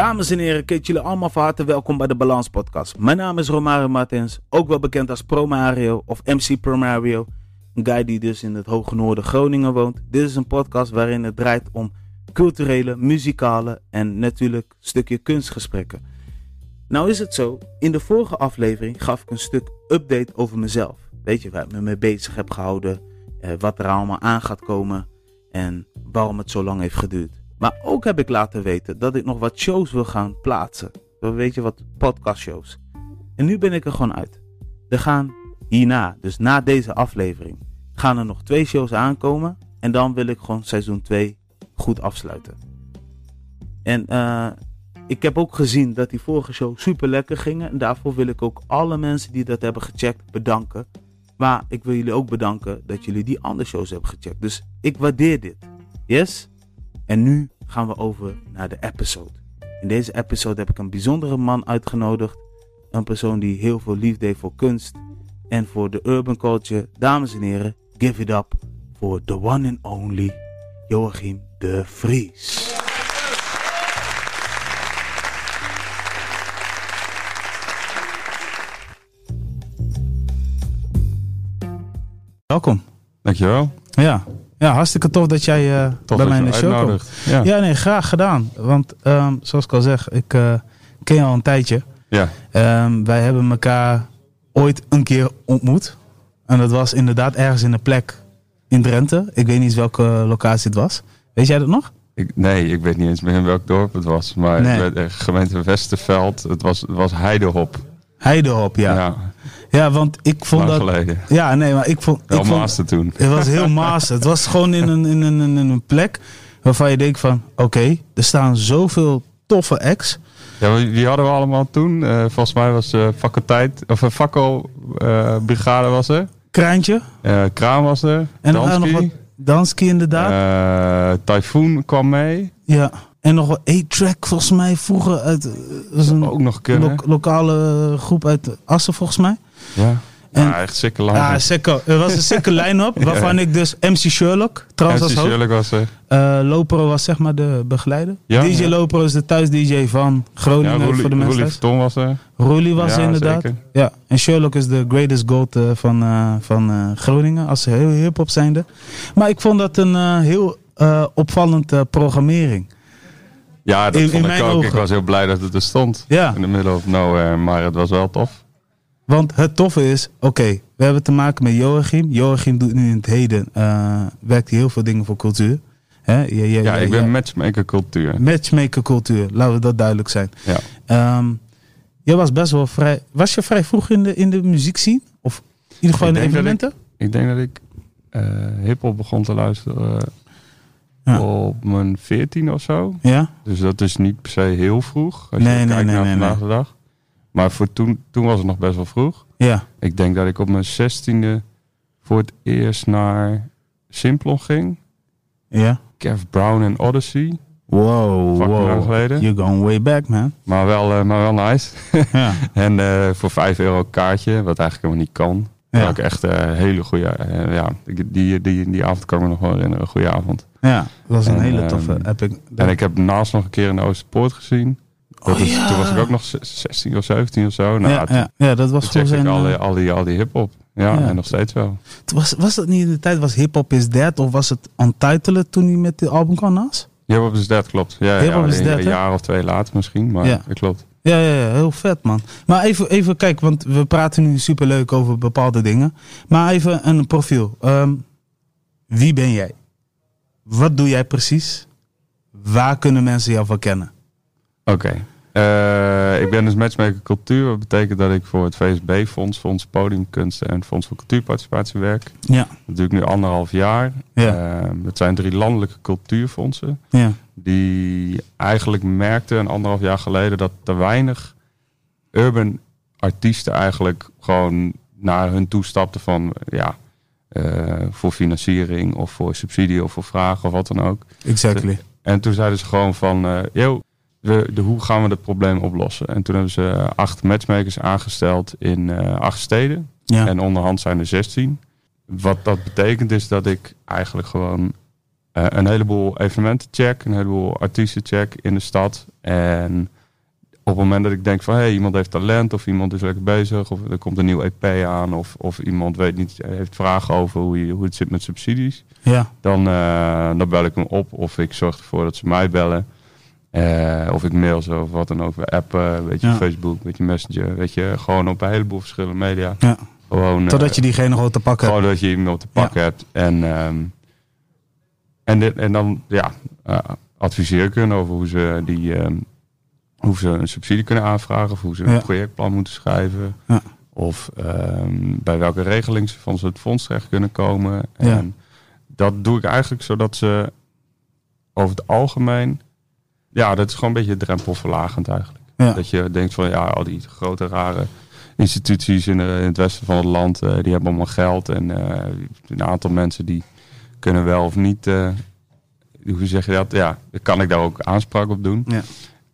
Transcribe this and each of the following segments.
Dames en heren, keet jullie allemaal van harte welkom bij de Balans Podcast. Mijn naam is Romario Martins, ook wel bekend als Pro Mario of MC Pro Mario. Een guy die dus in het hoge noorden Groningen woont. Dit is een podcast waarin het draait om culturele, muzikale en natuurlijk stukje kunstgesprekken. Nou is het zo, in de vorige aflevering gaf ik een stuk update over mezelf. Weet je waar ik me mee bezig heb gehouden, eh, wat er allemaal aan gaat komen en waarom het zo lang heeft geduurd. Maar ook heb ik laten weten dat ik nog wat shows wil gaan plaatsen. Weet je wat, podcastshows. En nu ben ik er gewoon uit. Er gaan hierna, dus na deze aflevering, gaan er nog twee shows aankomen. En dan wil ik gewoon seizoen 2 goed afsluiten. En uh, ik heb ook gezien dat die vorige show super lekker gingen. En daarvoor wil ik ook alle mensen die dat hebben gecheckt bedanken. Maar ik wil jullie ook bedanken dat jullie die andere shows hebben gecheckt. Dus ik waardeer dit. Yes? En nu gaan we over naar de episode. In deze episode heb ik een bijzondere man uitgenodigd. Een persoon die heel veel liefde heeft voor kunst en voor de urban culture. Dames en heren, give it up voor the one and only Joachim de Vries. Welkom. Dankjewel. Ja, ja, hartstikke tof dat jij uh, bij mij in de show komt. Ja. ja. nee, graag gedaan. Want um, zoals ik al zeg, ik uh, ken je al een tijdje. Ja. Um, wij hebben elkaar ooit een keer ontmoet. En dat was inderdaad ergens in een plek in Drenthe. Ik weet niet eens welke locatie het was. Weet jij dat nog? Ik, nee, ik weet niet eens meer in welk dorp het was. Maar nee. het werd, gemeente Westerveld. Het was, het was Heidehop. Heidehop, ja. ja. Ja, want ik vond Lang dat. Geleden. Ja, nee, maar ik vond. Heel ik vond, toen. Het was heel master. het was gewoon in een, in een, in een plek waarvan je denkt van, oké, er staan zoveel toffe acts. Ja, wie hadden we allemaal toen? Uh, volgens mij was uh, faculteit, of een fakkel uh, brigade was er. Kraantje. Kraan was er. En dan nog wat Dansky inderdaad. Typhoon kwam mee. Ja. En nog wel A-Track volgens mij vroeger uit. was een ook nog. Lo lokale groep uit Assen volgens mij. Ja. En, ja, echt sikke line-up. Ja, sikke, er was een sikke line-up. waarvan ik dus MC Sherlock trouwens MC als Sherlock was er. Uh, Lopro was zeg maar de begeleider. Ja, DJ ja. Lopro is de thuis-DJ van Groningen Roelie, voor de mensen. Roelie Verton was er. Roelie was er inderdaad. Zeker. Ja, en Sherlock is de greatest gold uh, van, uh, van Groningen. Als heel hip-hop zijnde. Maar ik vond dat een heel opvallend programmering. Ja, dat In- vond in ik mijn ook. ogen. Ik was heel blij dat het er stond. Ja. In the middle of nowhere. Maar het was wel tof. Want het toffe is, oké, we hebben te maken met Joachim. Joachim doet nu in het heden, uh, werkt hij heel veel dingen voor cultuur. Hè? Je, Ja, je- ik ben matchmaker cultuur. matchmaker cultuur, laten we dat duidelijk zijn. Ja. Ehm, je was best wel vrij, was je vrij vroeg in de, in de muziek zien? Of in ieder geval in de ik- evenementen? Ik denk dat ik eh hip-hop begon te luisteren eh, Ja. op mijn 14 of zo. Ja? Dus dat is niet per se heel vroeg. Als Nee, je nee, kijkt nee, naar vandaag de dag. Maar voor toen, toen was het nog best wel vroeg. Ja. Ik denk dat ik op mijn 16e voor het eerst naar Simplon ging. Ja. Kev Brown en Odyssey. Wow, Fucking lang wow. geleden. You're going way back, man. Maar wel, eh, maar wel nice. Ja. En eh, voor 5 euro kaartje, wat eigenlijk helemaal niet kan. Ja. Ik echt een hele goede, eh, ja, die, die, die avond kan ik me nog wel herinneren. Een goede avond. Ja, dat was een En, hele ehm, toffe epic. En ik heb naast nog een keer in de Oosterpoort gezien. Dat Oh, is, ja. Toen was ik ook nog 16 of 17 of zo. Nou, ja, toen, ja, ja, dat was toen gewoon zijn... ik al, eh, die- al die, al die hip-hop. Ja, Ja. en nog steeds wel. was, was dat niet in de tijd, was Hip Hop is Dead? Of was het Untitled toen hij met de album kwam naast? Hip-hop is dat, klopt. Ja, Hip-hop is een, jaar of twee later misschien, maar Ja. dat klopt. Ja, ja, ja, heel vet man. Maar even, even kijk, want we praten nu superleuk over bepaalde dingen. Maar even een profiel. Ehm, wie ben jij? Wat doe jij precies? Waar kunnen mensen jou van kennen? Oké. Eh, ik ben dus matchmaker cultuur. Dat betekent dat ik voor het VSB-fonds, Fonds Podiumkunsten en Fonds voor Cultuurparticipatie werk. Ja, Dat doe ik nu anderhalf jaar. Ja. Het zijn drie landelijke cultuurfondsen. ja, Die eigenlijk merkten een anderhalf jaar geleden dat te weinig urban artiesten eigenlijk gewoon naar hun toe stapten van ja, voor financiering of voor subsidie of voor vragen of wat dan ook. exactly. En toen zeiden ze gewoon van, eh yo, we, de, hoe gaan we het probleem oplossen? En toen hebben ze eh, acht matchmakers aangesteld in eh, acht steden. Ja, En onderhand zijn er 16. Wat dat betekent is dat ik eigenlijk gewoon eh, een heleboel evenementen check, een heleboel artiesten check in de stad. En op het moment dat ik denk van hé, hey, iemand heeft talent of iemand is lekker bezig of er komt een nieuw EP aan of, of iemand weet niet, heeft vragen over hoe, je, hoe het zit met subsidies, Ja, dan, eh, dan bel ik hem op of ik zorg ervoor dat ze mij bellen. Eh, of ik mail ze of wat dan ook, appen, weet je, Ja. Facebook, weet je, Messenger, weet je, gewoon op een heleboel verschillende media. ja. Gewoon, Totdat eh, je diegene gewoon te pakken hebt. gewoon dat je iemand te pakken hebt. En, ehm, en, dit, en dan ja, adviseer hun over hoe ze, die, ehm, hoe ze een subsidie kunnen aanvragen. Of hoe ze een projectplan moeten schrijven. Of ehm, bij welke regeling ze van het fonds terecht kunnen komen. En dat doe ik eigenlijk zodat ze over het algemeen... Ja, dat is gewoon een beetje drempelverlagend eigenlijk. Ja. Dat je denkt van ja, al die grote rare instituties in, eh, in het westen van het land, eh, die hebben allemaal geld. En eh, een aantal mensen die kunnen wel of niet, hoe zeg je dat? Ja, kan ik daar ook aanspraak op doen. Ja.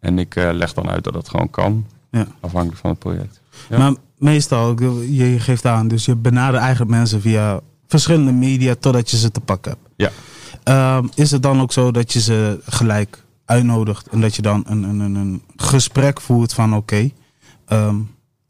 En ik eh, leg dan uit dat dat gewoon kan, Ja. afhankelijk van het project. Ja. Maar meestal, je geeft aan, dus je benadert eigenlijk mensen via verschillende media totdat je ze te pakken hebt. Ja. Ehm, is het dan ook zo dat je ze gelijk uitnodigt en dat je dan een, een, een, een gesprek voert van oké, ehm,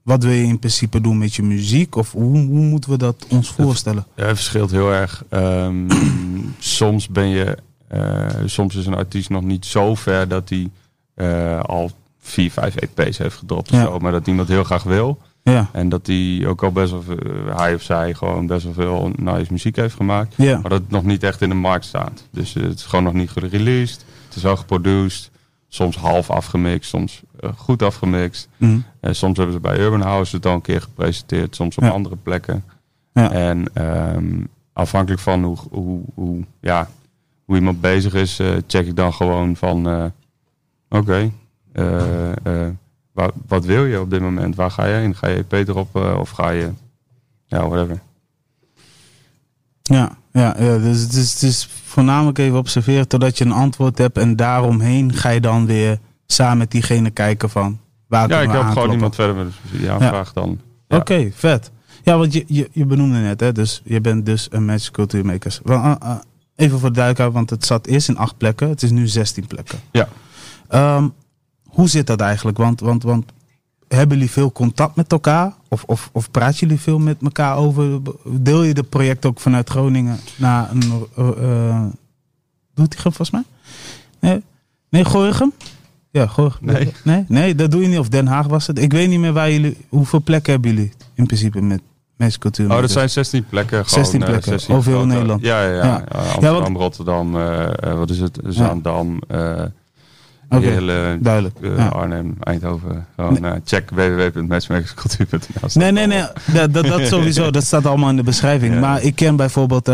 wat wil je in principe doen met je muziek? Of hoe, hoe moeten we dat ons voorstellen? Ja, het verschilt heel erg. Ehm, soms ben je, eh, soms is een artiest nog niet zo ver dat hij eh, al vier, vijf EP's heeft gedropt of zo, maar dat iemand heel graag wil. Ja, En dat hij ook al best wel, veel- hij of zij gewoon best wel veel nice muziek heeft gemaakt. ja, Maar dat het nog niet echt in de markt staat. Dus eh, het is gewoon nog niet gereleased. Het is wel geproduced. Soms half afgemixt, soms eh, goed afgemixt. Mhm. Eh, soms hebben ze bij Urban House het al een keer gepresenteerd. Soms op Ja. andere plekken. Ja. En ehm, afhankelijk van hoe, hoe, hoe, ja, hoe iemand bezig is, eh, check ik dan gewoon van... Oké, eh, eh, wa- wat wil je op dit moment? Waar ga je heen? Ga je EP erop eh, of ga je... Ja, whatever. ja, ja, ja. Dus het is, voornamelijk even observeren totdat je een antwoord hebt en daaromheen ga je dan weer samen met diegene kijken van waar Ja, ik help gewoon iemand verder met een subsidieaanvraag dan. Ja. Oké, vet. Ja, want je, je, je benoemde net, hè, dus je bent dus een Magic Cultuurmakers. Wel, uh, uh, even voor de duidelijkheid, want het zat eerst in acht plekken, het is nu 16 plekken. Ja. Ehm, hoe zit dat eigenlijk? Want, want, want hebben jullie veel contact met elkaar? Of, of, of praten jullie veel met elkaar over? Deel je de project ook vanuit Groningen naar een. doet hij hem volgens mij? Nee, nee Gorinchem? Ja, Gorinchem. Nee. nee. Nee, dat doe je niet. Of Den Haag was het. Ik weet niet meer waar jullie. Hoeveel plekken hebben jullie in principe met mensen cultuur? Oh, dat zijn 16 plekken. Gewoon, 16 eh, plekken, 16 over heel Nederland. Ja, ja, ja. Ja. ja. Amsterdam, Rotterdam, wat is het? Zaandam, Heerlen, duidelijk. eh, Ja. Arnhem, Eindhoven. Gewoon eh, check www.matchmakerscultuur.nl. Nee, nee, nee. Dat, dat, dat sowieso. Dat staat allemaal in de beschrijving. Ja. Maar ik ken bijvoorbeeld.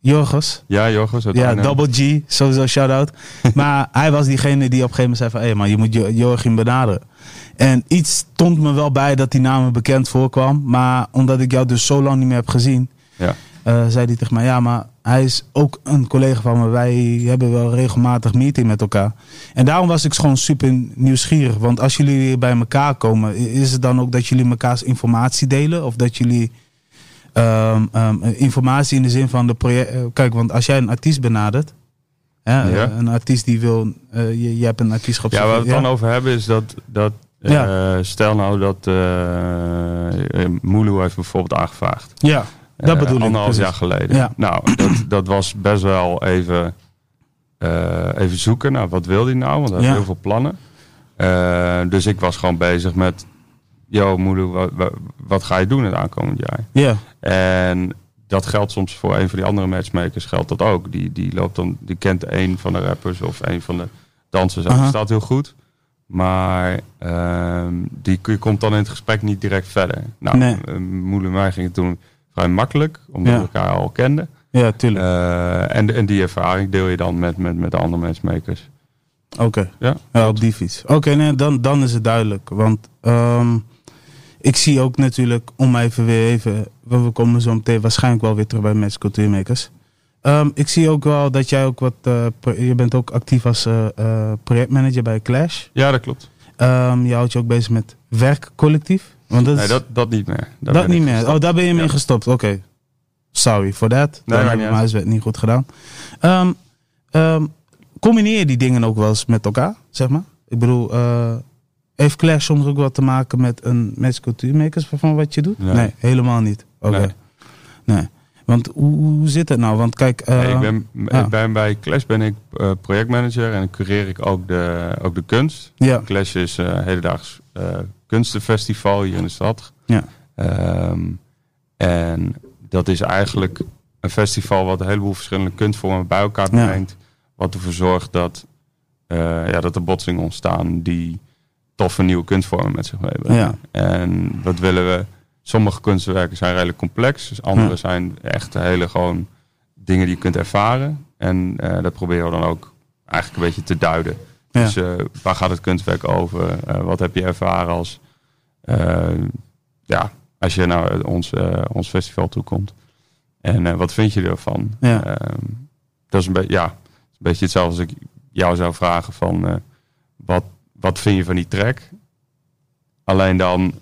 Jorgos. Ja, Jorgos uit Ja, Arnhem. Double G, sowieso shout-out. maar hij was diegene die op een gegeven moment zei van... hé, maar je moet Jo- Joachim benaderen. En iets stond me wel bij dat die naam me bekend voorkwam. Maar omdat ik jou dus zo lang niet meer heb gezien... Ja. eh, zei hij tegen mij... ja, maar hij is ook een collega van me. Wij hebben wel regelmatig meeting met elkaar. En daarom was ik gewoon super nieuwsgierig. Want als jullie weer bij elkaar komen... is het dan ook dat jullie mekaars informatie delen? Of dat jullie... ehm, ehm, informatie in de zin van de project. eh, Kijk, want als jij een artiest benadert, hè, Ja. eh, een artiest die wil, eh, je, je hebt een artiest Ja, waar we het ja. dan over hebben is dat, dat stel nou dat Mulu heeft bijvoorbeeld aangevraagd. Ja, dat Eh, bedoel ik. Anderhalf jaar geleden. Ja. Nou, dat, dat was best wel even, eh, even zoeken naar wat wil hij nou, want hij had Ja. heel veel plannen. Eh, dus ik was gewoon bezig met, yo moeder, wat, wat, ga je doen het aankomend jaar? Ja, En dat geldt soms voor een van die andere matchmakers, geldt dat ook. Die, die, loopt dan, die kent een van de rappers of een van de dansers dat staat heel goed. Maar ehm, die komt dan in het gesprek niet direct verder. Nou, Nee. moeder en mij ging het toen vrij makkelijk, omdat Ja. we elkaar al kenden. ja, tuurlijk. Eh, en, en die ervaring deel je dan met, met, met de andere matchmakers. Oké, Ja, ja, op die fiets. Oké, nee, dan, dan is het duidelijk. Want ehm, ik zie ook natuurlijk, om even weer even, we we komen zo meteen waarschijnlijk wel weer terug bij Mensen Cultuurmakers. Ehm, ik zie ook wel dat jij ook wat, eh, je bent ook actief als eh, projectmanager bij Clash. ja dat klopt. Ehm, je houdt je ook bezig met werkcollectief. Want dat, Nee, dat, dat niet meer. Daar dat niet meer. gestopt. Oh, daar ben je mee Ja. gestopt. Oké. Sorry for that. Nee, Dan heb ik niet mijn uit. huiswerk niet goed gedaan. Ehm, ehm, combineer je die dingen ook wel eens met elkaar, zeg maar? Ik bedoel, eh, heeft Clash soms ook wat te maken met een met cultuurmakers van wat je doet? Nee. helemaal niet. Oké. Nee. Nee. Want hoe, hoe zit het nou? Want kijk, eh, Nee, ik ben, ja. ik ben bij Clash ben ik eh, projectmanager en cureer ik ook de, ook de kunst. ja, Clash is hedendaags kunstenfestival hier in de stad. Ja. Ehm, en dat is eigenlijk een festival wat een heleboel verschillende kunstvormen bij elkaar Ja. brengt. Wat ervoor zorgt dat, eh, ja, dat er botsingen ontstaan die toffe nieuwe kunstvormen met zich meebrengen. Ja. En wat willen we? Sommige kunstwerken zijn redelijk complex. Dus andere Ja. zijn echt hele gewoon dingen die je kunt ervaren. En eh, dat proberen we dan ook eigenlijk een beetje te duiden. Ja. Dus eh, waar gaat het kunstwerk over? Eh, wat heb je ervaren als, eh, ja, als je naar ons, ons festival toekomt? En wat vind je ervan? Ja. Ehm, dat is een, beetje ja, een beetje hetzelfde als ik jou zou vragen van... wat, wat vind je van die track? Alleen dan,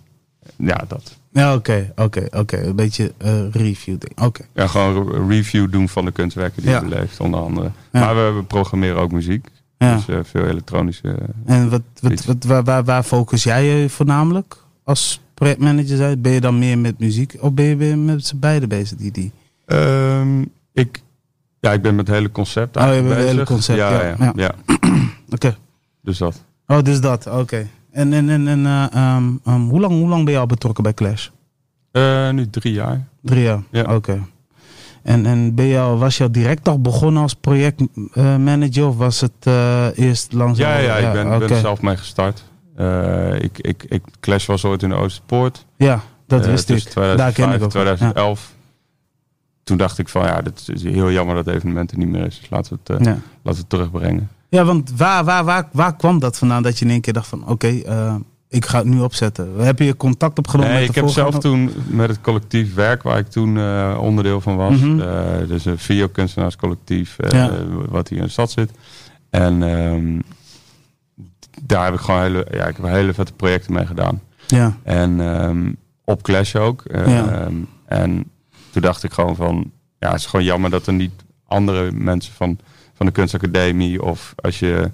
ja, dat. ja oké, oké, oké. Een beetje eh, review ding. Oké. Ja, gewoon een review doen van de kunstwerken die Ja. je beleeft, onder andere. Ja. Maar we, we programmeren ook muziek. Ja. Dus eh, veel elektronische... En wat, wat, wat, waar, waar, waar focus jij je voornamelijk als projectmanager? Ben je dan meer met muziek of ben je weer met z'n beiden bezig? Die, die? Ehm, ik, ja, ik ben met het hele concept Oh, je bent met het bezig. hele concept, ja. ja, Ja. ja. Oké. Dus dat. Oh, dus dat. Oké. En, en, en, en eh, ehm, ehm, hoe, lang, hoe lang ben je al betrokken bij Clash? Eh, nu drie jaar. Drie jaar? Ja. Oké. En, en ben je al, was je al direct al begonnen als projectmanager of was het eh, eerst langzaam? Ja, ja, ik ben, er zelf mee gestart. Eh, ik, ik, ik, Clash was ooit in de Oosterpoort. Ja, dat Eh, wist ik. tussen Daar ken ik 2005 ook. en 2011. Toen dacht ik van ja, dit is heel jammer dat het evenement er niet meer is. Dus laten we het, eh, Ja. laten we het terugbrengen. Ja, want waar, waar, waar, waar kwam dat vandaan dat je in één keer dacht van oké, eh, ik ga het nu opzetten. Heb je contact opgenomen Nee, met ik de heb zelf toen met het collectief werk waar ik toen eh, onderdeel van was. Mhm. eh, dus een videokunstenaarscollectief Ja. wat hier in de stad zit. En ehm, daar heb ik gewoon hele, ja, ik heb hele vette projecten mee gedaan. Ja, En ehm, op Clash ook. Eh, Ja. ehm, en toen dacht ik gewoon van, ja, het is gewoon jammer dat er niet andere mensen van, van de kunstacademie of als je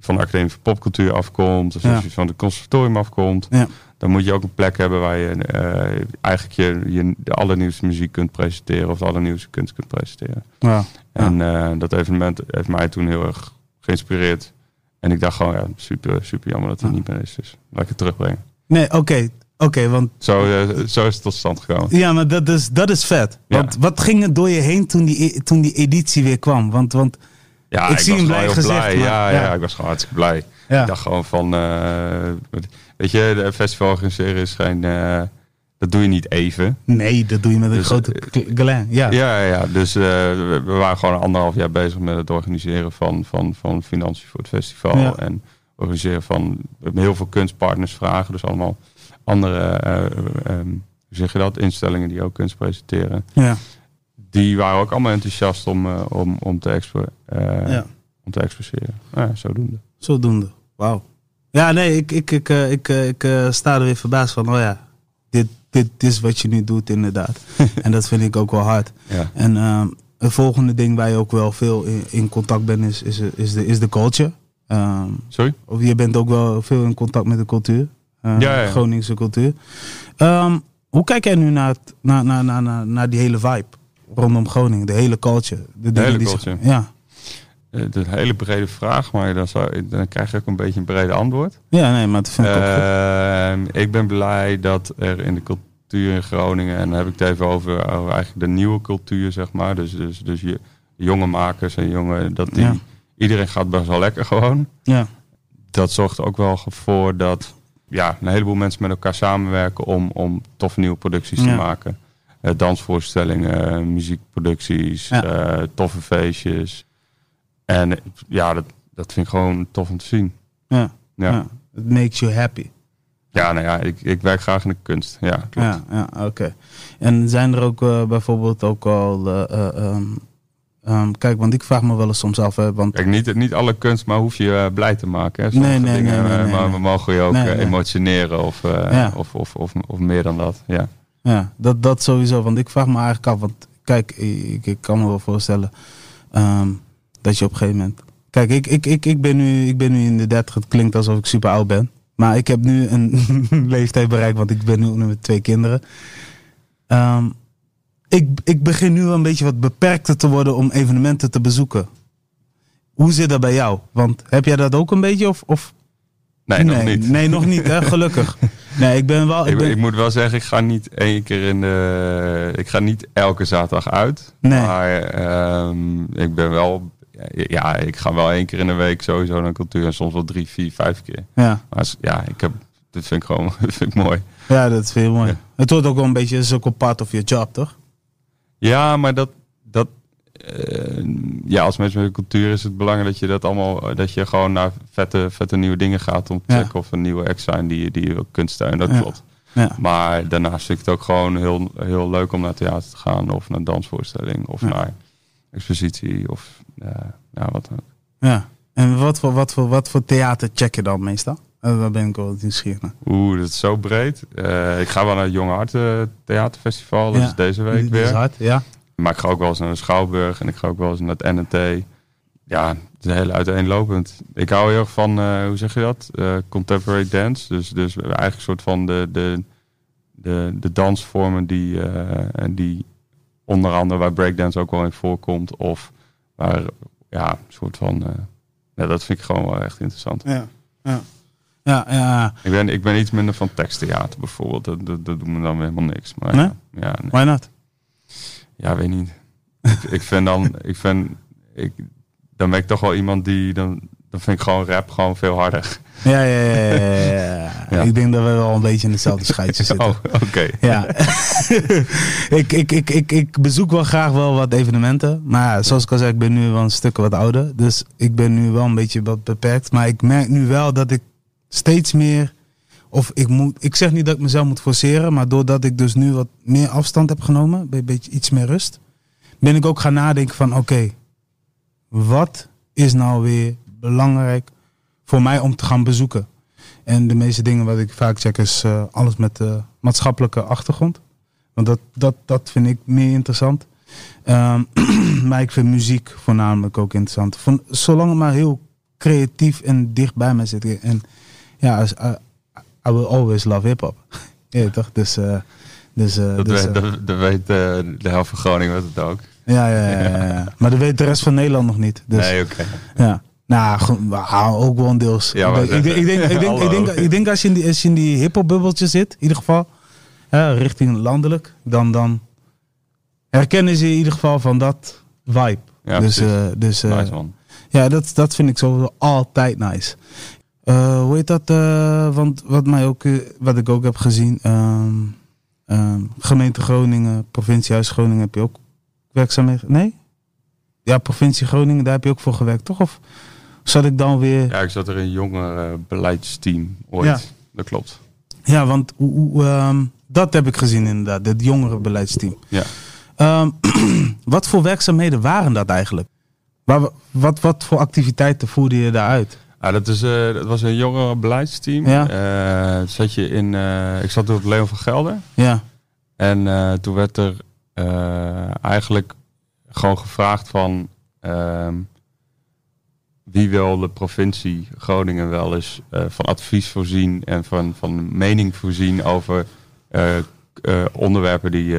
van de Academie voor Popcultuur afkomt, of Ja. als je van het conservatorium afkomt, Ja. dan moet je ook een plek hebben waar je eh, eigenlijk je, je de allernieuwste muziek kunt presenteren of de allernieuwste kunst kunt presenteren. ja. En eh, dat evenement heeft mij toen heel erg geïnspireerd. En ik dacht gewoon, ja, super, super jammer dat het niet meer is. Dus laat ik het terugbrengen. Nee, oké, oké, want Zo, eh, zo is het tot stand gekomen. ja, maar dat is, dat is vet. Want wat ging er door je heen toen die, toen die editie weer kwam? Want, want Ja, Ik zie was hem gewoon blij maar- ja, ja. ja. ik was gewoon hartstikke blij. Ik dacht gewoon van, eh, weet je, de festival organiseren is geen, eh, dat doe je niet even. nee, dat doe je met een Dus, grote eh, glen. Ja. Ja, ja, dus we, we waren gewoon anderhalf jaar bezig met het organiseren van, van, van financiën voor het festival. Ja. En organiseren van, heel veel kunstpartners vragen. Dus allemaal andere, eh, ehm, hoe zeg je dat, instellingen die ook kunst presenteren. ja. Die waren ook allemaal enthousiast om, eh, om, om, te, expo eh, ja. om te exposeren. Ja, zodoende. Zodoende. Wauw. Ja, nee, ik, ik, ik, eh, ik, ik sta er weer verbaasd van. Oh ja, dit, dit, dit is wat je nu doet inderdaad. en dat vind ik ook wel hard. Ja. En ehm het volgende ding waar je ook wel veel in, in contact bent is, is, is, de, is de culture. Ehm, Sorry? of je bent ook wel veel in contact met de cultuur. Ja, ja. Groningse cultuur. Ehm, hoe kijk jij nu naar, het, naar, naar, naar, naar, naar die hele vibe rondom Groningen? De hele culture. De, hele die zich-. Ja. Eh, Het is een hele brede vraag, maar dan, zou, dan krijg je ook een beetje een brede antwoord. ja, nee, maar dat vind ik ook goed. Ehm, ik ben blij dat er in de cultuur in Groningen, en dan heb ik het even over, over eigenlijk de nieuwe cultuur, zeg maar. Dus, dus, dus je, jonge makers en jonge, dat die, Ja. iedereen gaat best wel lekker gewoon. Ja. Dat zorgt ook wel voor dat ja, een heleboel mensen met elkaar samenwerken om, om toffe nieuwe producties Ja. te maken. Eh, dansvoorstellingen, muziekproducties, Ja. eh, toffe feestjes. En ja, dat, dat vind ik gewoon tof om te zien. Ja. Ja. It makes you happy. ja nou ja, ik, ik werk graag in de kunst. Ja, klopt. Ja, ja oké. En zijn er ook eh, bijvoorbeeld ook al. eh, eh, ehm, ehm, kijk, want ik vraag me wel eens soms af. Hè, want Kijk, niet, niet alle kunst, maar hoef je blij te maken. Hè. Nee, nee, dingen, nee, maar, maar mogen je ook emotioneren of, Ja. of, of, of, of meer dan dat. Ja. Ja, dat, dat sowieso. Want ik vraag me eigenlijk af. Want kijk, ik, ik kan me wel voorstellen ehm, dat je op een gegeven moment. Kijk, ik, ik, ik, ik, ben nu, ik ben nu in de 30. Het klinkt alsof ik super oud ben. Maar ik heb nu een leeftijd bereikt, want ik ben nu met twee kinderen. Ehm, ik, ik begin nu een beetje wat beperkter te worden om evenementen te bezoeken. Hoe zit dat bij jou? Want heb jij dat ook een beetje? Of, of Nee, nog niet. Nee, nog niet, hè? gelukkig. Nee, ik ben wel. Ik, Ik ben, ik moet wel zeggen, ik ga niet één keer in de. Ik ga niet elke zaterdag uit. Nee. Maar ehm, ik ben wel. Ja, ik ga wel één keer in de week sowieso naar cultuur. En soms wel drie, vier, vijf keer. ja. Maar ja, ik heb. Dat vind ik gewoon vind ik mooi. ja, dat is veel mooi. Ja. Het wordt ook wel een beetje, het is ook wel part of your job, toch? Ja, maar dat. Eh, ja, als mensen met cultuur is het belangrijk dat je dat allemaal. Dat je gewoon naar vette, vette nieuwe dingen gaat om te Ja. checken of er nieuwe acts zijn die, je- die je kunt steunen. Dat klopt. Ja. Maar daarnaast vind ik het ook gewoon heel, heel leuk om naar theater te gaan. Of naar dansvoorstelling. Of Ja. naar expositie. Of eh, ja, wat dan ook. ja. En wat voor, wat, voor, wat voor theater check je dan meestal? Eh, Daar ben ik wel nieuwsgierig naar. Oeh, dat is zo breed. Ik ga wel naar het Jonge Hart Theaterfestival. Dat Ja. is deze week is weer. hard, ja. Maar ik ga ook wel eens naar de Schouwburg. En ik ga ook wel eens naar het NNT. Ja, het is heel uiteenlopend. Ik hou heel erg van, eh, hoe zeg je dat? Eh, contemporary dance. Dus, dus eigenlijk een soort van de, de, de, de dansvormen die, eh, die onder andere waar breakdance ook wel in voorkomt. Of waar, ja, een soort van... ja, dat vind ik gewoon wel echt interessant. Ja, ja. Ja, ja. Ik ben, ik ben iets minder van teksttheater bijvoorbeeld. Dat, dat, dat doet me dan weer helemaal niks. Maar Nee? ja, ja, nee. Why not? Ja, weet niet. ik, ik vind dan, ik vind, ik, dan ben ik toch wel iemand die, dan, dan vind ik gewoon rap gewoon veel harder. Ja, ja, ja, ja, ja. Ik denk dat we wel een beetje in hetzelfde scheidje zitten. Oh, oké. Ja. ik, ik, ik, ik, ik bezoek wel graag wel wat evenementen. Maar ja, zoals ik al zei, ik ben nu wel een stuk wat ouder. Dus ik ben nu wel een beetje wat beperkt. Maar ik merk nu wel dat ik steeds meer... Of ik moet... Ik zeg niet dat ik mezelf moet forceren. Maar doordat ik dus nu wat meer afstand heb genomen. Een beetje iets meer rust. Ben ik ook gaan nadenken van... Oké, wat is nou weer belangrijk voor mij om te gaan bezoeken? En de meeste dingen wat ik vaak check is eh, alles met de maatschappelijke achtergrond. Want dat, dat, dat vind ik meer interessant. Ehm, maar ik vind muziek voornamelijk ook interessant. Van, zolang het maar heel creatief en dicht bij mij zit. En ja, als- I, I will always love hip-hop. ja, toch? Dus, eh, dus, eh, Dat, dus, weet, eh, dat, dat weet de helft van Groningen weet het ook. ja, ja, ja, ja. Maar dat weet de rest van Nederland nog niet. Dus, nee, oké. ja. Nou, ook wel deels. Ja, ik, denk, ik, denk, ik, denk, ik, denk, ik, denk, ik denk als je in die, als je in die zit, in ieder geval, hè, richting landelijk, dan, dan herkennen ze in ieder geval van dat vibe. Ja, dus eh, dus nice man. ja, dat, dat vind ik sowieso altijd nice. Eh, hoe heet dat? eh, want wat, mij ook, eh, wat ik ook heb gezien, ehm, ehm, gemeente Groningen, provinciehuis Groningen, heb je ook werkzaamheden? Nee? Ja, provincie Groningen, daar heb je ook voor gewerkt, toch? Of zat ik dan weer... Ja, ik zat er in een jonger eh, beleidsteam ooit. Ja. Dat klopt. Ja, want ehm, dat heb ik gezien inderdaad, het jongerenbeleidsteam. Ja. Wat voor werkzaamheden waren dat eigenlijk? Waar, wat, wat voor activiteiten voerde je daaruit? Ah, dat, is, eh, dat was een jongere beleidsteam. Ja. Eh, zat je in, eh, ik zat op Leon van Gelder. Ja, En toen werd er eigenlijk gewoon gevraagd van ehm, wie wil de provincie Groningen wel eens van advies voorzien en van, van mening voorzien over onderwerpen die,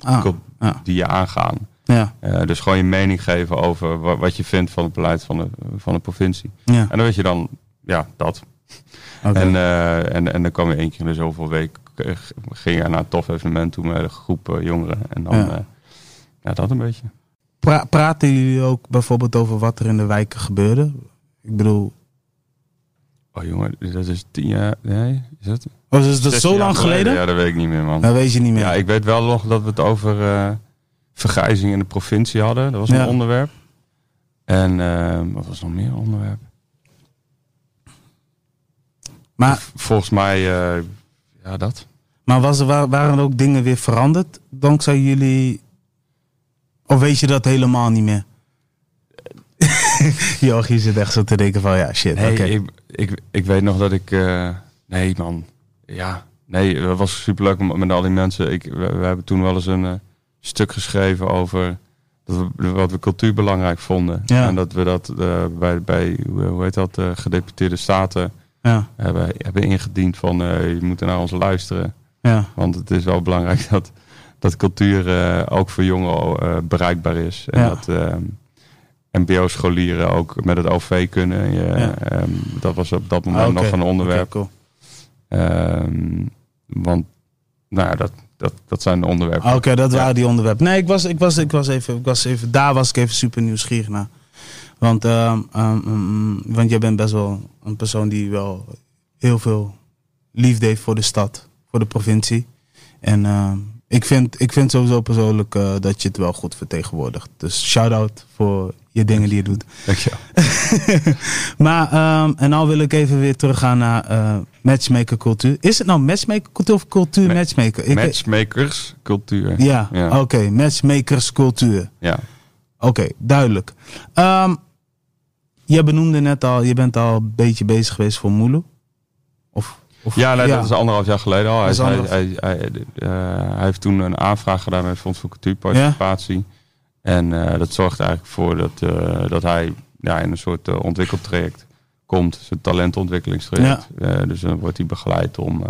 Ah, ja. die je aangaan. Ja, Eh, dus gewoon je mening geven over wa- wat je vindt van het beleid van de, van de provincie. ja. En dan weet je dan, ja, dat. En, eh, en, en dan kwam je één keer in de zoveel week, eh, ging je naar een tof evenement toe met een groep jongeren. En dan, Ja. ja. dat een beetje. Pra- praten jullie ook bijvoorbeeld over wat er in de wijken gebeurde? Ik bedoel, Oh jongen, dat is tien jaar, nee, is dat? was het dat 16 zo lang geleden? Ja, dat weet ik niet meer man. Dat weet je niet meer. Ja, ik weet wel nog dat we het over vergrijzing in de provincie hadden. Dat was een Ja. onderwerp. En eh, wat was nog meer onderwerp? maar Volgens mij, eh, ja dat. maar was er, wa- waren er ook dingen weer veranderd dankzij jullie? Of weet je dat helemaal niet meer? Joachie zit echt zo te denken van ja, shit, Nee, oké. ik, ik, ik weet nog dat ik... eh, nee, man. Ja. Nee, het was superleuk met al die mensen... Ik, we, we hebben toen wel eens een eh, stuk geschreven over dat we, wat we cultuur belangrijk vonden. Ja. En dat we dat eh, bij, bij hoe hoe heet dat, eh, gedeputeerde staten Ja, hebben, hebben ingediend van eh, je moet naar ons luisteren. ja, Want het is wel belangrijk dat, dat cultuur eh, ook voor jongeren eh, bereikbaar is. En dat mbo-scholieren ook met het OV kunnen. Je, ehm, dat was op dat moment Ah, nog een onderwerp. Cool. Ehm, want nou ja, dat, dat, dat zijn de onderwerpen. Ah, Oké, dat waren die onderwerpen. Nee, ik was, ik was, ik was even, ik was even, daar was ik even super nieuwsgierig naar. Want, mm, want jij bent best wel een persoon die wel heel veel liefde heeft voor de stad, voor de provincie. En ik, vind, ik vind sowieso persoonlijk eh, dat je het wel goed vertegenwoordigt. Dus shout-out voor je dingen die je doet. Dankjewel. Maar, ehm, en nou wil ik even weer teruggaan naar eh matchmaker cultuur. Is het nou matchmaker cultuur of cultuur Ma- matchmaker? Ik- Matchmakers, cultuur. ja, Ja. oké. Matchmakerscultuur. Ja. Oké, duidelijk. Ehm, je benoemde net al, je bent al een beetje bezig geweest voor Moelo. Of, of, Ja, nee, dat is anderhalf jaar geleden al. Hij, hij, hij, hij, eh, hij heeft toen een aanvraag gedaan met het Fonds voor Cultuurparticipatie. En eh, dat zorgt eigenlijk voor dat, eh, dat hij ja, in een soort ontwikkeltraject komt. Zijn talentontwikkelingstraject. Dus dan wordt hij begeleid om,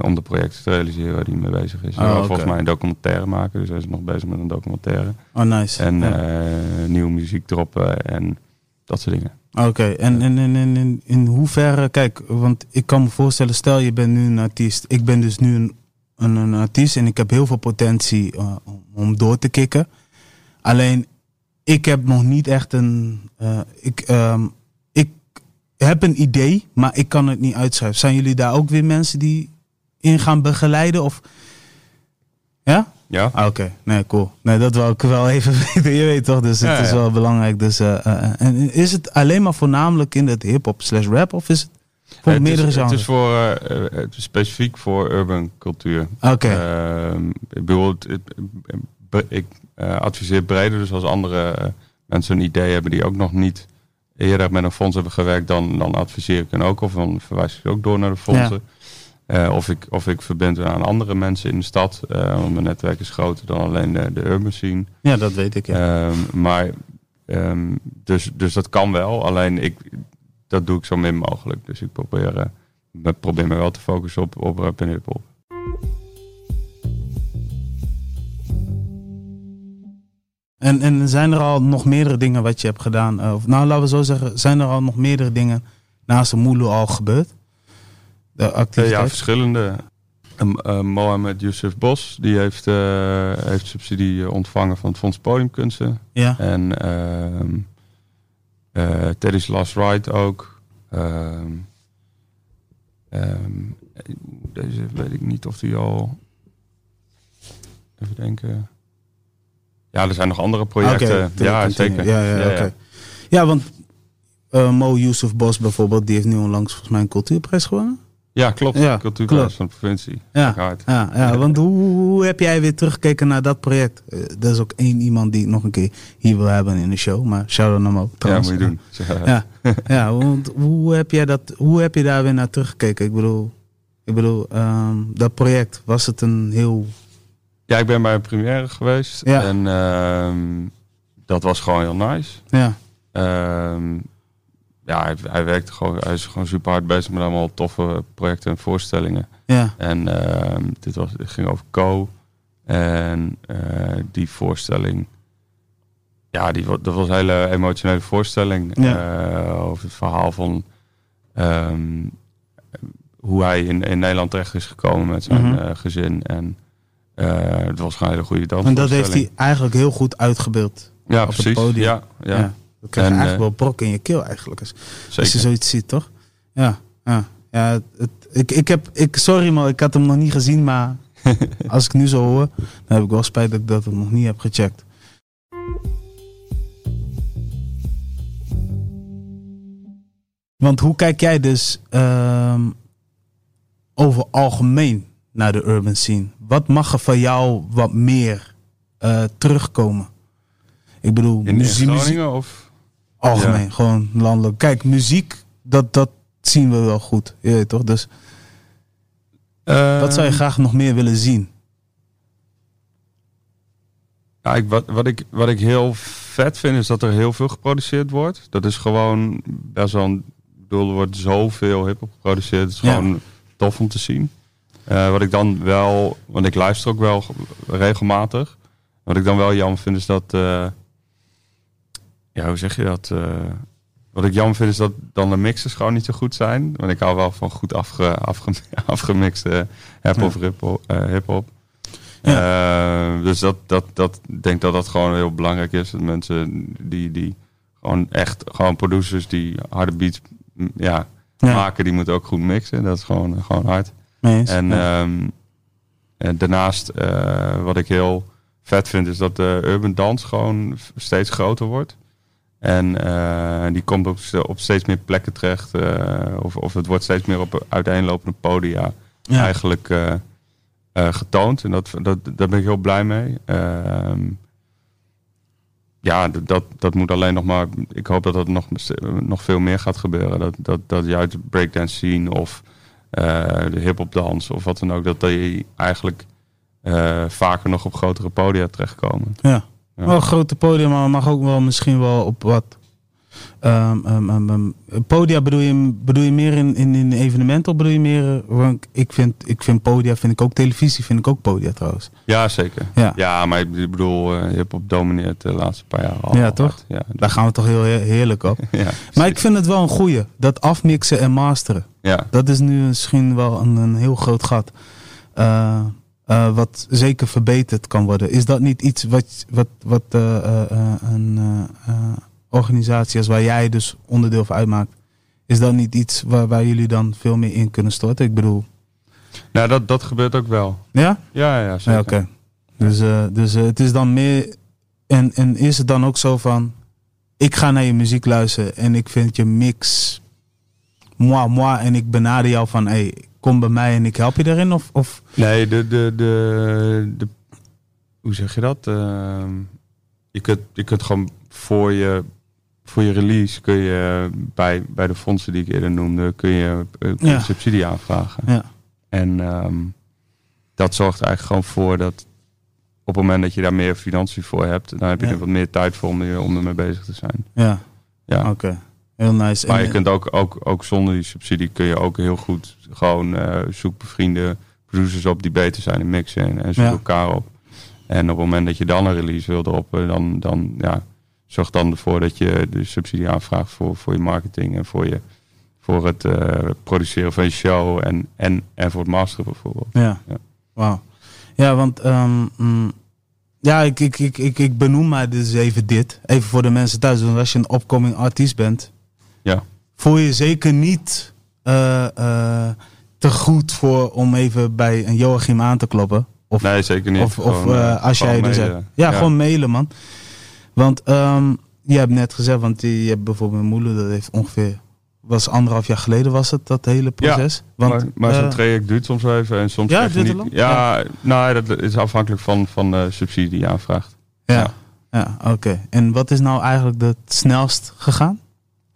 om de projecten te realiseren waar hij mee bezig is. Oh, volgens mij een documentaire maken. Dus hij is nog bezig met een documentaire. Oh, nice. En nieuwe muziek droppen en dat soort dingen. Oké, en, en, en, en in, in hoeverre, kijk, want ik kan me voorstellen, stel je bent nu een artiest. Ik ben dus nu een, een, een artiest en ik heb heel veel potentie eh, om- door te kicken. Alleen, ik heb nog niet echt een. eh, ik, ehm, ik heb een idee, maar ik kan het niet uitschrijven. Zijn jullie daar ook weer mensen die in gaan begeleiden? Of... Ja? Ja? Ah, Oké, nee, cool. Nee, dat wil ik wel even weten. Je weet toch, dus het Ja, is ja. wel belangrijk. Dus, eh, eh, en is het alleen maar voornamelijk in het hip-hop slash rap of is het voor het meerdere is, Het is, voor, eh, eh, het is specifiek voor urban cultuur. Oké, Ehm, ik bedoel, het- het- ik eh, adviseer breder. Dus als andere eh, mensen een idee hebben die ook nog niet eerder met een fonds hebben gewerkt, dan, dan adviseer ik hen ook. Of dan verwijs ik ze ook door naar de fondsen. Eh, of, ik, of ik verbind aan andere mensen in de stad. eh, want mijn netwerk is groter dan alleen de, de urban scene. ja, dat weet ik. Ja. Ehm, maar ehm, dus, dus dat kan wel. Alleen ik, dat doe ik zo min mogelijk. Dus ik probeer, me- probeer me wel te focussen op, op rap en hip-hop. En, en zijn er al nog meerdere dingen wat je hebt gedaan? of, nou, laten we zo zeggen, zijn er al nog meerdere dingen naast de Moelo al gebeurd? Eh, activiteit? ja, verschillende. Um, uh, Mohamed Youssef Bos, die heeft, eh, heeft subsidie eh, ontvangen van het Fonds Podiumkunsten. ja. En ehm eh, Teddy's Last Ride ook. Ehm, ehm, deze weet ik niet of die al... Even denken. Ja, er zijn nog andere projecten. Ja, zeker. Ja, ja, oké. Ja, want eh, Mo Yusuf Bos bijvoorbeeld, die heeft nu onlangs volgens mij een cultuurprijs gewonnen. Ja, klopt. Ja, van de provincie. Ja. Ja, ja want hoe, hoe heb jij weer teruggekeken naar dat project? Eh, Er is ook één iemand die ik nog een keer hier wil hebben in de show, maar shout-out hem ook Ja, moet je doen. Ja, ja want hoe heb, jij dat, hoe heb je daar weer naar teruggekeken? Ik bedoel, ik bedoel ehm, dat project, was het een heel... Ja, ik ben bij een première geweest. En ehm, dat was gewoon heel nice. Ja, Ehm, ja, hij, hij werkt gewoon, hij is gewoon super hard bezig met allemaal toffe projecten en voorstellingen. ja, En ehm, dit, was, dit ging over Co. En eh, die voorstelling, ja, die, dat was een hele emotionele voorstelling. eh, over het verhaal van ehm, hoe hij in, in Nederland terecht is gekomen met zijn Mhm. eh, gezin. En het was gewoon een hele goede en dansvoorstelling. dat heeft hij eigenlijk heel goed uitgebeeld. ja, op het precies. podium. Ja, ja, Ja. Dan krijg je En, eigenlijk eh, wel brok in je keel eigenlijk. Als, als je zoiets ziet, toch? Ja, ja. ja het, het- ik, ik heb, ik, sorry man, ik had hem nog niet gezien, maar als ik nu zo hoor, dan heb ik wel spijt dat ik dat nog niet heb gecheckt. Want hoe kijk jij dus ehm, over algemeen naar de urban scene? Wat mag er van jou wat meer eh, terugkomen? Ik bedoel, In, muziek, Groningen of... algemeen, gewoon landelijk. Kijk, muziek, dat, dat zien we wel goed. Je weet toch? Dus wat zou je Ehm, graag nog meer willen zien? Ja, ik, wat, wat, ik, wat ik heel vet vind is dat er heel veel geproduceerd wordt. Dat is gewoon best wel een... Ik bedoel, er wordt zoveel hip-hop geproduceerd. Het is Ja. gewoon tof om te zien. Eh, wat ik dan wel... Want ik luister ook wel regelmatig. Wat ik dan wel jammer vind is dat... eh, ja, hoe zeg je dat? Eh, wat ik jammer vind is dat dan de mixes gewoon niet zo goed zijn. Want ik hou wel van goed afge, afge, afgemixte hip-hop. hip-hop, eh, hip-hop. Eh, dus dat, dat, dat, ik denk dat dat gewoon heel belangrijk is. Dat mensen die, die gewoon echt, gewoon producers die harde beats m, ja, Ja. maken, die moeten ook goed mixen. Dat is gewoon, gewoon hard. En, Ja. ehm, en daarnaast, wat ik heel vet vind, is dat de urban dance gewoon steeds groter wordt. En eh, die komt op, op steeds meer plekken terecht. eh, of, of het wordt steeds meer op uiteenlopende podia ja. eigenlijk eh, getoond. En dat, dat, daar ben ik heel blij mee. Ehm, ja, dat, dat moet alleen nog maar. Ik hoop dat dat nog, nog veel meer gaat gebeuren. Dat, dat, dat juist de breakdance scene of de hip-hop dans of wat dan ook, dat die eigenlijk vaker nog op grotere podia terechtkomen. Ja. Wel een grote podium, maar mag ook wel misschien wel op wat. ehm, podia bedoel je, bedoel je meer in, in, in evenementen of bedoel je meer... Want ik vind, ik vind podia, vind ik ook televisie, vind ik ook podia trouwens. Ja, zeker. Ja. Ja, maar ik bedoel, eh, hip-hop domineert de laatste paar jaar al. Ja, toch? Ja, Daar gaan we toch heel heer- heerlijk op. ja, Maar ik vind het wel een goeie, dat afmixen en masteren. ja. Dat is nu misschien wel een, een heel groot gat. Eh, eh, wat zeker verbeterd kan worden. Is dat niet iets wat, wat, wat eh, eh, een organisatie als waar jij dus onderdeel van uitmaakt. Is dat niet iets waar, waar jullie dan veel meer in kunnen storten? Ik bedoel, Nou, dat, dat gebeurt ook wel. ja? Ja, ja, zeker. Ja, oké. Dus, dus het is dan meer. En, en is het dan ook zo van. Ik ga naar je muziek luisteren en ik vind je mix. Moi, moi. En ik benader jou van. Hey, kom bij mij en ik help je daarin. Of, of Nee, de, de, de, de hoe zeg je dat? Ehm, je, kunt, je kunt gewoon voor je, voor je release kun je bij, bij de fondsen die ik eerder noemde, kun je eh, kun je Ja. subsidie aanvragen. Ja. En ehm, dat zorgt er eigenlijk gewoon voor dat op het moment dat je daar meer financiën voor hebt, dan heb je Ja. er wat meer tijd voor om, om ermee bezig te zijn. ja, Ja. oké. Heel nice. Maar En- je kunt ook, ook, ook zonder die subsidie kun je ook heel goed gewoon eh zoek bevriende producers op die beter zijn in mixen en, en zoek Ja. elkaar op. En op het moment dat je dan een release wil erop, dan, dan ja, zorg dan ervoor dat je de subsidie aanvraagt voor, voor je marketing en voor, je, voor het eh, produceren van je show en, en, en voor het masteren bijvoorbeeld. Ja. Ja. Wauw. Ja, want ehm, mm, ja, ik, ik, ik, ik, ik benoem maar dus even dit. Even voor de mensen thuis. Want als je een opkoming artiest bent, Ja. voel je zeker niet eh, eh, te goed voor om even bij een Joachim aan te kloppen. Of, Nee, zeker niet. of, Gewoon, eh, als jij dus hebt. Ja, gewoon mailen, man. Want ehm, je hebt net gezegd, want je hebt bijvoorbeeld mijn moeder, dat heeft ongeveer, was anderhalf jaar geleden was het, dat hele proces. want, maar maar zo'n traject duurt soms even en soms Ja, niet. het lang? Ja, nou, dat is afhankelijk van, van de subsidie die je aanvraagt. Ja, ja oké. En wat is nou eigenlijk het snelst gegaan?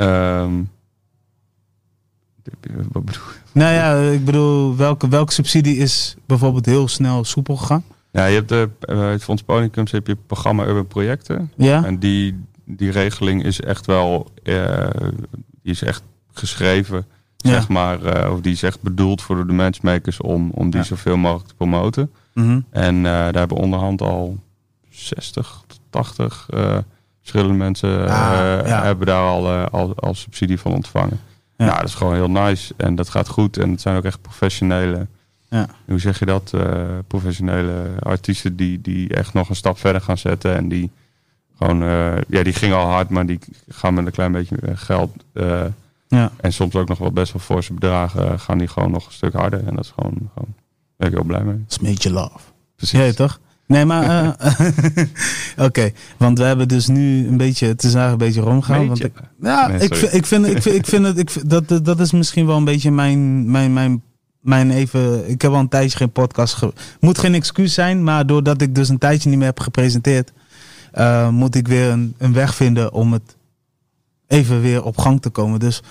Ehm, wat bedoel je? Nou ja, ik bedoel, welke, welke subsidie is bijvoorbeeld heel snel soepel gegaan? Ja, je hebt de, eh, het Fonds Polycums heb je het programma Urban Projecten. Ja? En die, die regeling is echt wel, eh, die is echt geschreven, Ja. zeg maar, eh, of die is echt bedoeld voor de matchmakers om, om die Ja. zoveel mogelijk te promoten. Mhm. En eh, daar hebben onderhand al 60 tot 80 eh, verschillende mensen eh, Ah, ja. hebben daar al, eh, al, al subsidie van ontvangen. Ja. Nou, dat is gewoon heel nice en dat gaat goed en het zijn ook echt professionele, Ja. hoe zeg je dat, eh, professionele artiesten die, die echt nog een stap verder gaan zetten en die gewoon, eh, ja, die gingen al hard, maar die gaan met een klein beetje eh, geld eh, Ja. en soms ook nog wel best wel forse bedragen, eh, gaan die gewoon nog een stuk harder en dat is gewoon, gewoon daar ben ik heel blij mee. Smetje love. Precies. Ja, toch? Nee, maar... eh, Oké, want we hebben dus nu een beetje... Het is eigenlijk een beetje. Want ik, ja, Nee, ik, ik, vind, ik, vind, ik vind het... Ik vind, dat, dat, dat is misschien wel een beetje mijn, mijn, mijn, mijn even... Ik heb al een tijdje geen podcast... Ge, moet geen excuus zijn, maar doordat ik dus een tijdje niet meer heb gepresenteerd... eh, moet ik weer een, een weg vinden om het even weer op gang te komen. Dus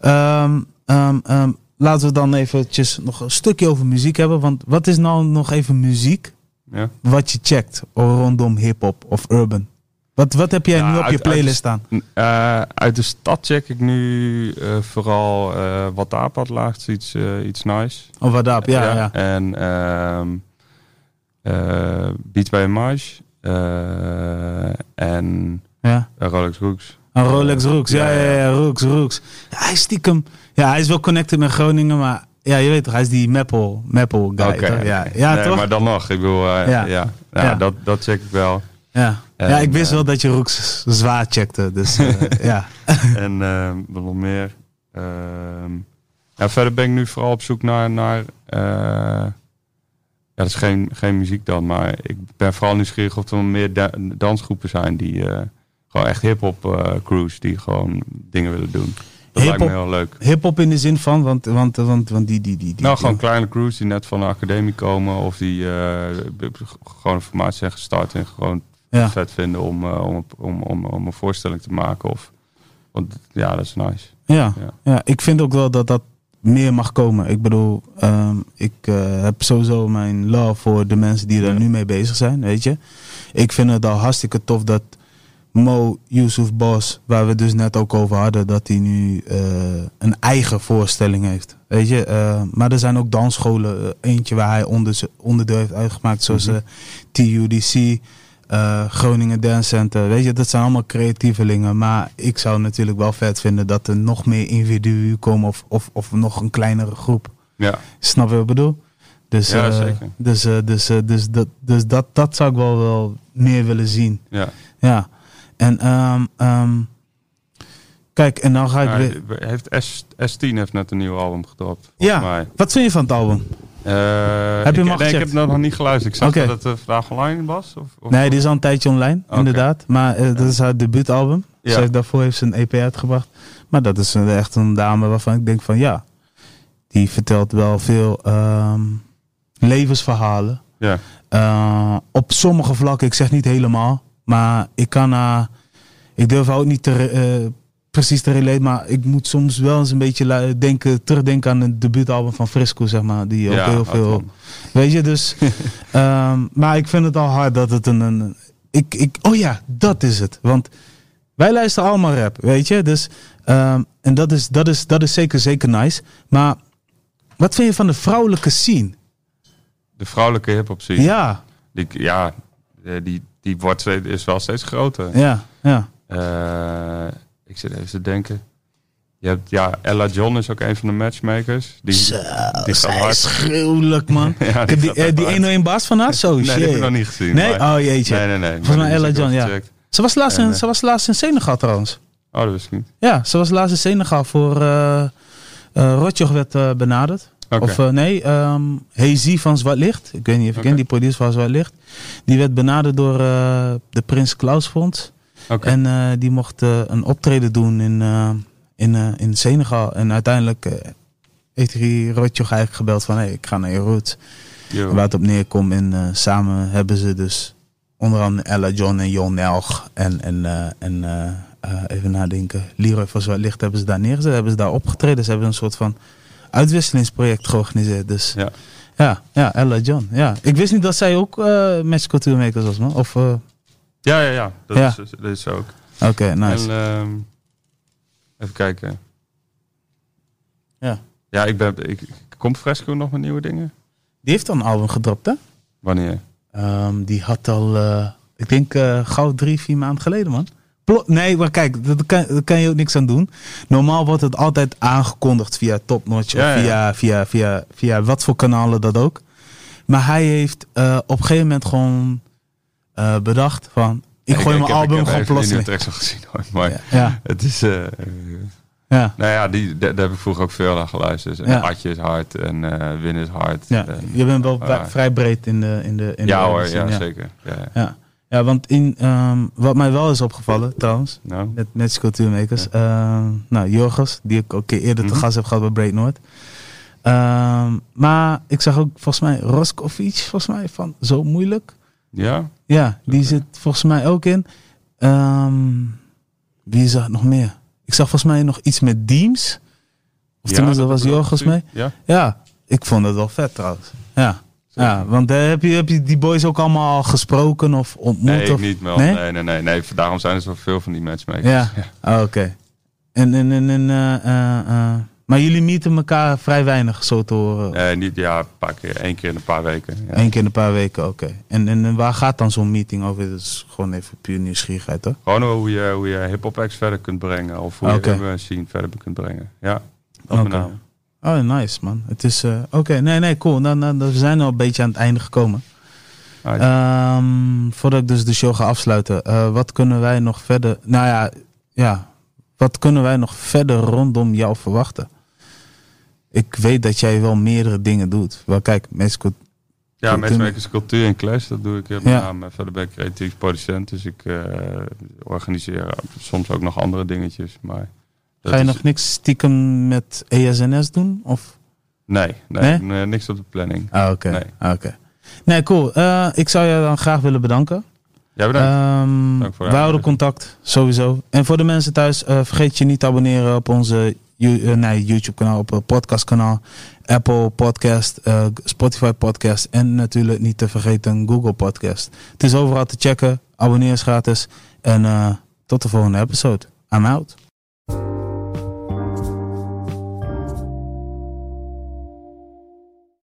ehm, ehm, ehm, laten we dan eventjes nog een stukje over muziek hebben. Want wat is nou nog even muziek Ja. wat je checkt rondom hip-hop of urban? Wat, wat heb jij Ja, nu op uit- je uit playlist staan? Eh, uit de stad check ik nu eh, vooral eh wat Aapad laagt, iets, iets nice. Of wat daarop? Ja, ja. En eh Beats by Marge. en ja. Rolex Rooks. Een Rolex Rooks, ja, Ja, ja, ja. ja, Rooks, Rooks. Ja, hij is stiekem, ja, hij is wel connected met Groningen, maar ja, je weet toch, hij is die Maple, Maple guy, toch? Ja, ja nee, toch? maar dan nog. Ik bedoel, eh, Ja. ja. Ja, Ja. Dat, dat check ik wel. Ja. En, ja, ik wist eh, wel dat je Rooks zwaar checkte, dus eh, ja. En ehm, wat nog meer. Ehm, ja, verder ben ik nu vooral op zoek naar. naar ja, dat is geen, geen muziek dan, maar ik ben vooral nieuwsgierig of er meer da- dansgroepen zijn die gewoon echt hip-hop crews die gewoon dingen willen doen. Dat lijkt me heel leuk. Hip-hop in de zin van, want, want, want, want die, die, die, die Nou, gewoon kleine crews die net van de academie komen of die eh, gewoon een formatie zijn gestart en gewoon ja. vet vinden om, eh, om, om, om, om een voorstelling te maken. Of, want ja, dat is nice. Ja, Ja. ja, ik vind ook wel dat dat meer mag komen. Ik bedoel, ehm, ik eh, heb sowieso mijn love voor de mensen die er Ja. nu mee bezig zijn, weet je. Ik vind het al hartstikke tof dat Mo Yusuf Bos, waar we dus net ook over hadden, dat hij nu eh, een eigen voorstelling heeft. Weet je, Eh, maar er zijn ook dansscholen, eh, eentje waar hij onder, onderdeel heeft uitgemaakt, zoals Mhm. eh, TUDC, eh, Groningen Dance Center. Weet je, dat zijn allemaal creatievelingen. Maar ik zou natuurlijk wel vet vinden dat er nog meer individuen komen of, of, of nog een kleinere groep. Ja, Snap je wat ik bedoel? Dus, Ja, zeker. dus, dus, eh, dus, dat, dus dat, dat zou ik wel, wel meer willen zien. ja. Ja. En ehm, ehm, kijk, en dan ga ik weer. Heeft S, S10 heeft net een nieuw album gedropt. Ja, mij. wat vind je van het album? Eh, Heb je ik, hem al nee, ik heb nog niet geluisterd. Ik zag dat het eh, vandaag online was. Of, of Nee, die is al een tijdje online, inderdaad. Maar eh, dat is haar debuutalbum. Ja. Zij daarvoor heeft ze een EP uitgebracht. Maar dat is echt een dame waarvan ik denk van ja, die vertelt wel veel ehm, levensverhalen. Ja, op sommige vlakken, ik zeg niet helemaal, maar ik kan haar, ik durf ook niet te, eh, precies te relaten, maar ik moet soms wel eens een beetje denken, terugdenken aan het debuutalbum van Frisco, zeg maar, die ook ja, heel veel, weet je, dus, ehm, maar ik vind het al hard dat het een, een ik, ik, oh ja, dat is het, want wij luisteren allemaal rap, weet je, dus, ehm, en dat is, dat is, dat is zeker, zeker nice, maar wat vind je van de vrouwelijke scene? De vrouwelijke hip-hop scene. Ja, Die, ja, eh, die, die wordt steeds, is wel steeds groter. ja, ja. Eh, ik zit even te denken. Je hebt, ja, Ella John is ook een van de matchmakers. Die, Zo, die gaat zij hard. is gruwelijk, man. Ja, ik heb die, eh, die hard. 101 baas van haar? Zo, Nee, die heb shit. ik nog niet gezien. Nee? maar- Oh jeetje. nee, nee, nee. Volgens mij die Ella John, ja. Ze, was laatst in, eh, ze was laatst in Senegal trouwens. Oh, dat wist ik niet. Ja, ze was laatst in Senegal voor... eh Rotjoch werd benaderd. Of eh, nee, Hazy van Zwart Licht. Ik weet niet of je kent die producer van Zwart Licht. Die werd benaderd door eh, de Prins Klaus Fonds. En eh, die mocht een optreden doen in, in, in Senegal. En uiteindelijk heeft hij Rotjoch eigenlijk gebeld van... Hey, ik ga naar je. Yo. Waar het op neerkomt. En samen hebben ze dus onder andere Ella John en Jon Nelg. En, en, en even nadenken. Leroy van Zwart Licht hebben ze daar neergezet. Hebben ze daar opgetreden. Ze hebben een soort van uitwisselingsproject georganiseerd. Dus Ja. ja, ja Ella John. Ja. Ik wist niet dat zij ook uh, match cultuurmakers was, man. Of, eh, Ja, ja, ja. Dat, Ja. Is, dat is ook. Oké, nice. En, ehm, even kijken. Ja. Ja, ik ben... Ik, komt Fresco nog met nieuwe dingen? Die heeft al een album gedropt, hè? Wanneer? Ehm, die had al, eh, ik denk, eh gauw drie, vier maanden geleden, man. Nee, maar kijk, daar kan, daar kan je ook niks aan doen. Normaal wordt het altijd aangekondigd via Topnotch Ja, of ja. via, via, via, via wat voor kanalen dat ook. Maar hij heeft eh, op een gegeven moment gewoon eh, bedacht van, ik gooi mijn heb- album heb gewoon nieuwe tracks al gezien hoor. Maar het is... eh, ja. nou ja, die, daar, heb ik vroeger ook veel naar geluisterd. En Ja. Atje is hard en eh Win is hard. ja. En, Je bent wel vrij breed in de in de in ja de hoor, ja, zeker. Ja, ja. Ja. want in, ehm, wat mij wel is opgevallen trouwens, Nou, met, met cultuurmakers. Ehm, nou, Jorgos, die ik ook keer eerder te Mhm. gast heb gehad bij Break Noord. Ehm, maar ik zag ook volgens mij Roskovic, volgens mij, van Zo Moeilijk. ja? Ja, die zit volgens mij ook in. Wie zag nog meer? Ik zag volgens mij nog iets met Deems. Of Ja, tenminste, dat was Jorgos mee. Ja, Ja, ik vond het wel vet trouwens. Ja, Ja, want uh, heb, je, heb je die boys ook allemaal al gesproken of ontmoet? Nee, of? niet, man. Nee? nee? Nee, nee, nee, Daarom zijn er zoveel van die matchmakers. Ja, ja. Oh, oké. En, en, en, en uh, maar jullie meeten elkaar vrij weinig, zo te horen? Nee, niet, ja, een paar keer. één keer in een paar weken. Ja. Eén keer in een paar weken, oké. En, en, waar gaat dan zo'n meeting over? Dat is gewoon even puur nieuwsgierigheid, toch? Gewoon hoe je, hoe je hip-hop acts verder kunt brengen. Of hoe okay. je een scene verder kunt brengen. Ja, oké. Okay. Oh, nice, man. Het is, uh, oké, nee, nee, cool. Dan, dan, we zijn al een beetje aan het einde gekomen. Um, voordat ik dus de show ga afsluiten. Uh, wat kunnen wij nog verder... Nou ja, ja. Wat kunnen wij nog verder rondom jou verwachten? ik weet dat jij wel meerdere dingen doet. Wel, kijk, mensen ja, matchmakers cultuur en clash, dat doe ik met ja. name. Verder ben ik creatief producent, dus ik uh, organiseer soms ook nog andere dingetjes. Maar Ga je nog niks stiekem met ESNS doen? Of? Nee, nee, nee? niks op de planning. Ah, oké. Okay. Nee. Okay. nee, cool. Uh, ik zou je dan graag willen bedanken. Ja, bedankt. Um, Dank voor wij houden contact, sowieso. En voor de mensen thuis, uh, vergeet je niet te abonneren op onze uh, nee, YouTube kanaal, op een podcast kanaal, Apple Podcast, Spotify Podcast en natuurlijk niet te vergeten Google Podcast. Het is overal te checken. Abonneer is gratis. En tot de volgende episode. I'm out.